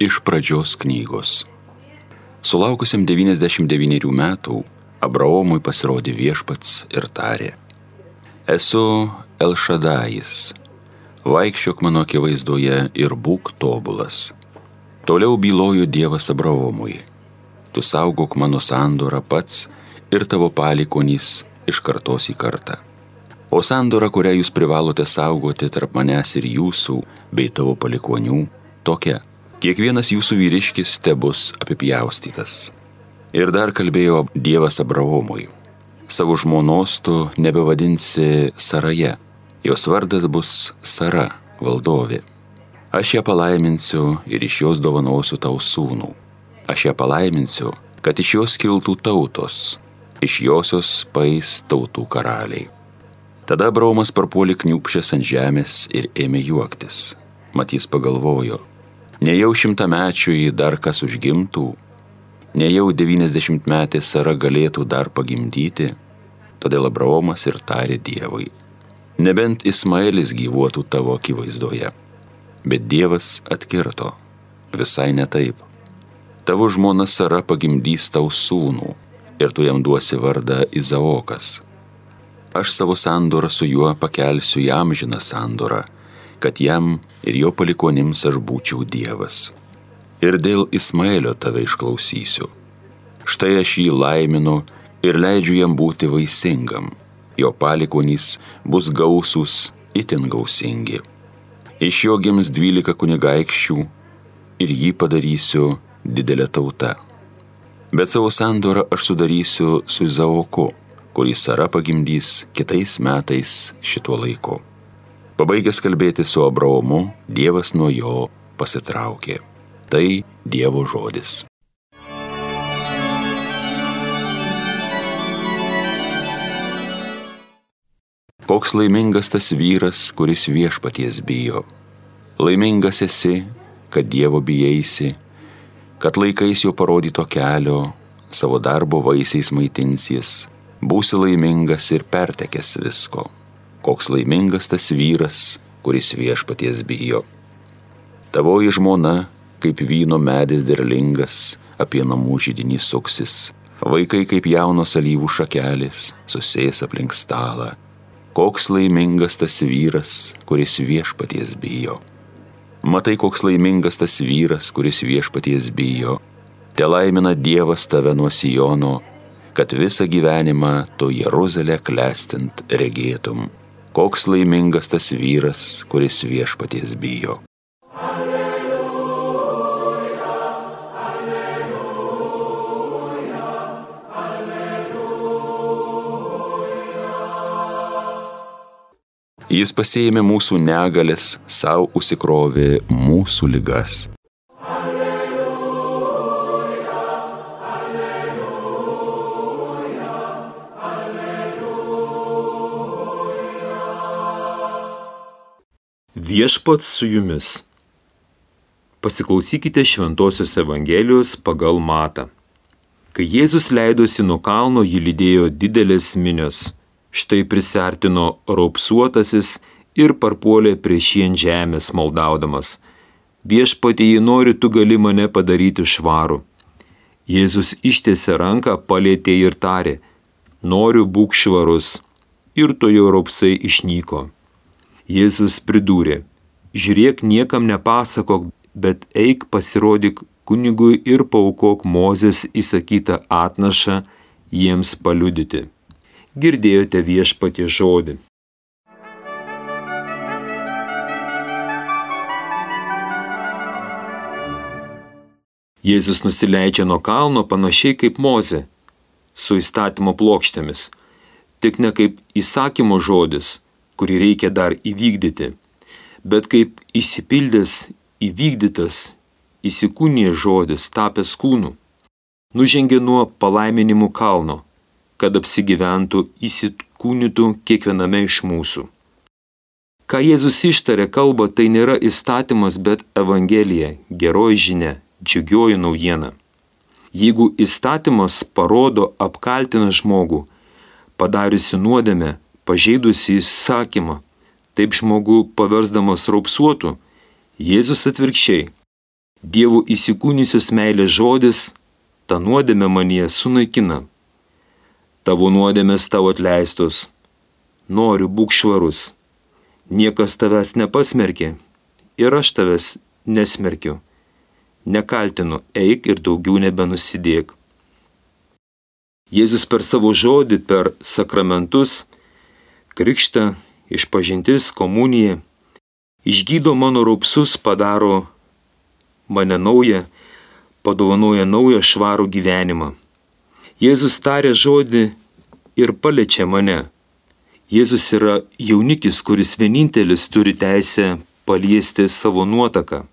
Iš pradžios knygos. Sulaukusiam 99 metų, Abraomui pasirodė viešpats ir tarė. Esu Elšadais, vaikščiok mano akivaizdoje ir būk tobulas. Toliau bylojo Dievas Abraomui. Tu saugok mano sandorą pats ir tavo palikonys iš kartos į kartą. O sandora, kurią jūs privalote saugoti tarp manęs ir jūsų bei tavo palikonių, tokia kiekvienas jūsų vyriškis te bus apipjaustytas. Ir dar kalbėjo Dievas Abraomui. Savo žmonos tu nebevadinsi Saraje, jos vardas bus Sara, valdovė. Aš ją palaiminsiu ir iš jos dovanosiu tau sūnų. Aš ją palaiminsiu, kad iš jos kiltų tautos, iš josios pais tautų karaliai. Tada Abraomas parpuolė kniupšęs ant žemės ir ėmė juoktis. Matys pagalvojo, Nejau šimtamečiui dar kas užgimtų, nejau devyniasdešimt metė Sara galėtų dar pagimdyti, todėl Abraomas ir tarė Dievui. Nebent Ismaelis gyvuotų tavo akivaizdoje. Bet Dievas atkirto. Visai ne taip. Tavo žmona Sara pagimdys tau sūnų ir tu jam duosi vardą Izaokas. Aš savo sandorą su juo pakelsiu į amžiną sandorą kad jam ir jo palikonims aš būčiau Dievas. Ir dėl Ismaelio tave išklausysiu. Štai aš jį laiminu ir leidžiu jam būti vaisingam. Jo palikonys bus gausūs, itin gausingi. Iš jo gims dvylika kunigaikščių ir jį padarysiu didelę tautą. Bet savo sandorą aš sudarysiu su Izaoku, kurį Sara pagimdys kitais metais šituo laiku. Pabaigęs kalbėti su Abraomu, Dievas nuo jo pasitraukė. Tai Dievo žodis. Koks laimingas tas vyras, kuris viešpaties bijo. Laimingas esi, kad Dievo bijaisi, kad laikais jo parodyto kelio, savo darbo vaisiais maitinsies, būsi laimingas ir pertekęs visko koks laimingas tas vyras, kuris viešpaties bijo. Tavoji žmona, kaip vyno medis derlingas, apie namų žydinį suksis, vaikai kaip jaunos alyvų šakelis, susės aplink stalą. Koks laimingas tas vyras, kuris viešpaties bijo. Matai, koks laimingas tas vyras, kuris viešpaties bijo. Te laimina Dievas tave nuo Sijono, kad visą gyvenimą tu Jeruzalę klestint regėtum. Koks laimingas tas vyras, kuris viešpaties bijo. Alleluja, alleluja, alleluja. Jis pasėmė mūsų negalės, savo užsikrovė mūsų ligas. Viešpats su jumis. Pasiklausykite Šventojios Evangelijos pagal matą. Kai Jėzus leidosi nuo kalno, jį lydėjo didelės minios. Štai prisartino raupsuotasis ir parpuolė prieš jį ant žemės maldaudamas. Viešpatie, jei nori, tu gali mane padaryti švarų. Jėzus ištiesė ranką, palėtė ir tarė, noriu būk švarus. Ir to jo raupsai išnyko. Jėzus pridūrė, žiūrėk, niekam nepasakok, bet eik pasirodyk kunigui ir paukok Mozės įsakytą atnašą jiems paliudyti. Girdėjote viešpatie žodį. Jėzus nusileidžia nuo kalno panašiai kaip Mozė, su įstatymo plokštėmis, tik ne kaip įsakymo žodis, kurį reikia dar įvykdyti, bet kaip įsipildęs, įvykdytas, įsikūnė žodis tapęs kūnu, nužengė nuo palaiminimų kalno, kad apsigyventų, įsikūnytų kiekviename iš mūsų. Ką Jėzus ištarė kalba, tai nėra įstatymas, bet Evangelija, geroji žinia, džiugioji naujiena. Jeigu įstatymas parodo apkaltina žmogų, padariusi nuodėmę, pažeidusi įsakymą, taip žmogų paversdamas raupsuotų, Jėzus atvirkščiai Dievo įsikūnysios meilės žodis, ta nuodėmė manie sunaikina. Tavo nuodėmės tavo atleistos. Noriu būk švarus. Niekas tavęs nepasmerkė ir aš tavęs nesmerkiu. Nekaltinu, eik ir daugiau nebenusidėk. Jėzus per savo žodį, per sakramentus, krikštą, išpažintis, komuniją, išgydo mano raupsus, padaro mane naują, padovanoja naują švarų gyvenimą. Jėzus tarė žodį ir paliečia mane. Jėzus yra jaunikis, kuris vienintelis turi teisę paliesti savo nuotaką.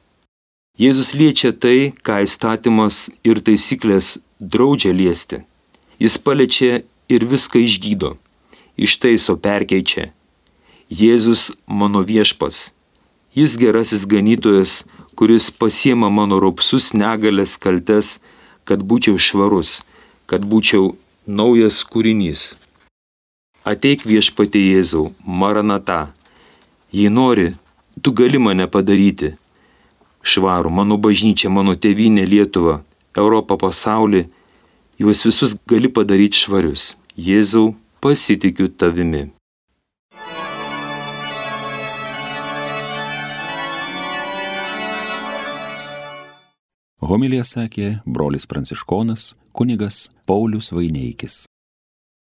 Jėzus liečia tai, ką įstatymas ir taisyklės draudžia liesti. Jis paliečia ir viską išgydo, ištaiso perkeičia. Jėzus mano viešpas. Jis gerasis ganytojas, kuris pasiema mano raupsus negalės kaltes, kad būčiau švarus, kad būčiau naujas kūrinys. Ateik viešpatė Jėzau, Maranata. Jei nori, tu gali mane padaryti. Švarų, mano bažnyčia, mano tėvynė Lietuva, Europą, pasaulį, juos visus gali padaryti švarius. Jėzau, pasitikiu tavimi. Homilija sakė brolis pranciškonas kunigas Paulius Vaineikis.